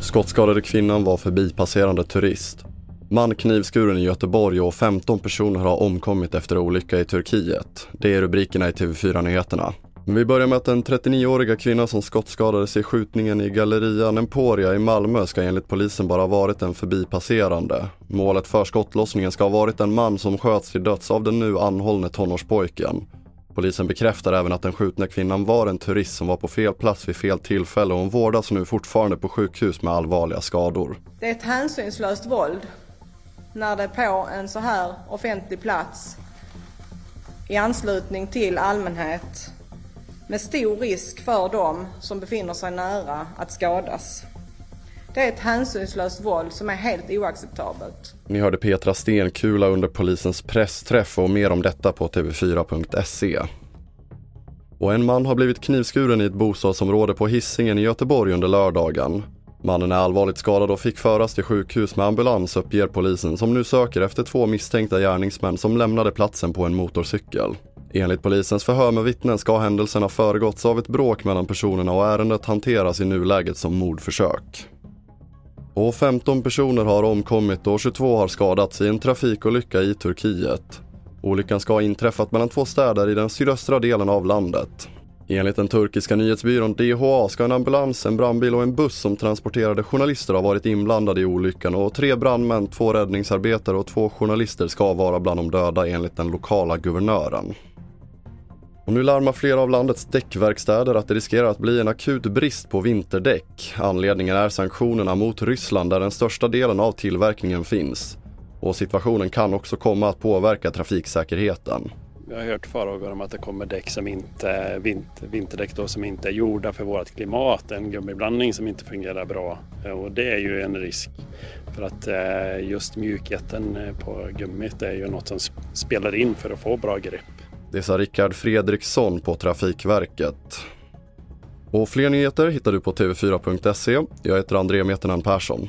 Skottskadade kvinnan var förbipasserande turist. Man knivskuren i Göteborg och 15 personer har omkommit efter olycka i Turkiet. Det är rubrikerna i TV4-nyheterna. Vi börjar med att den 39-åriga kvinna som skottskadades i skjutningen i Gallerian Emporia i Malmö ska enligt polisen bara ha varit en förbipasserande. Målet för skottlossningen ska ha varit en man som sköts till döds av den nu anhållne tonårspojken. Polisen bekräftar även att den skjutna kvinnan var en turist som var på fel plats vid fel tillfälle och hon vårdas nu fortfarande på sjukhus med allvarliga skador. Det är ett hänsynslöst våld när det på en så här offentlig plats i anslutning till allmänhet med stor risk för dem som befinner sig nära att skadas. Det är ett hänsynslöst våld som är helt oacceptabelt. Ni hörde Petra Stenkula under polisens pressträff och mer om detta på tv4.se. Och en man har blivit knivskuren i ett bostadsområde på Hisingen i Göteborg under lördagen. Mannen är allvarligt skadad och fick föras till sjukhus med ambulans uppger polisen som nu söker efter två misstänkta gärningsmän som lämnade platsen på en motorcykel. Enligt polisens förhör med vittnen ska händelsen ha föregåtts av ett bråk mellan personerna och ärendet hanteras i nuläget som mordförsök. Och 15 personer har omkommit och 22 har skadats i en trafikolycka i Turkiet. Olyckan ska ha inträffat mellan två städer i den sydöstra delen av landet. Enligt den turkiska nyhetsbyrån DHA ska en ambulans, en brandbil och en buss som transporterade journalister ha varit inblandade i olyckan och tre brandmän, två räddningsarbetare och två journalister ska vara bland de döda enligt den lokala guvernören. Och nu larmar flera av landets däckverkstäder att det riskerar att bli en akut brist på vinterdäck. Anledningen är sanktionerna mot Ryssland där den största delen av tillverkningen finns. Och situationen kan också komma att påverka trafiksäkerheten. Vi har hört farhågor om att det kommer däck som inte, vinter, vinterdäck då, som inte är gjorda för vårt klimat, en gummiblandning som inte fungerar bra. Och det är ju en risk. För att eh, just mjukheten på gummit är ju något som spelar in för att få bra grepp. Det sa Rickard Fredriksson på Trafikverket. Och fler nyheter hittar du på tv4.se. Jag heter André Meternan Persson.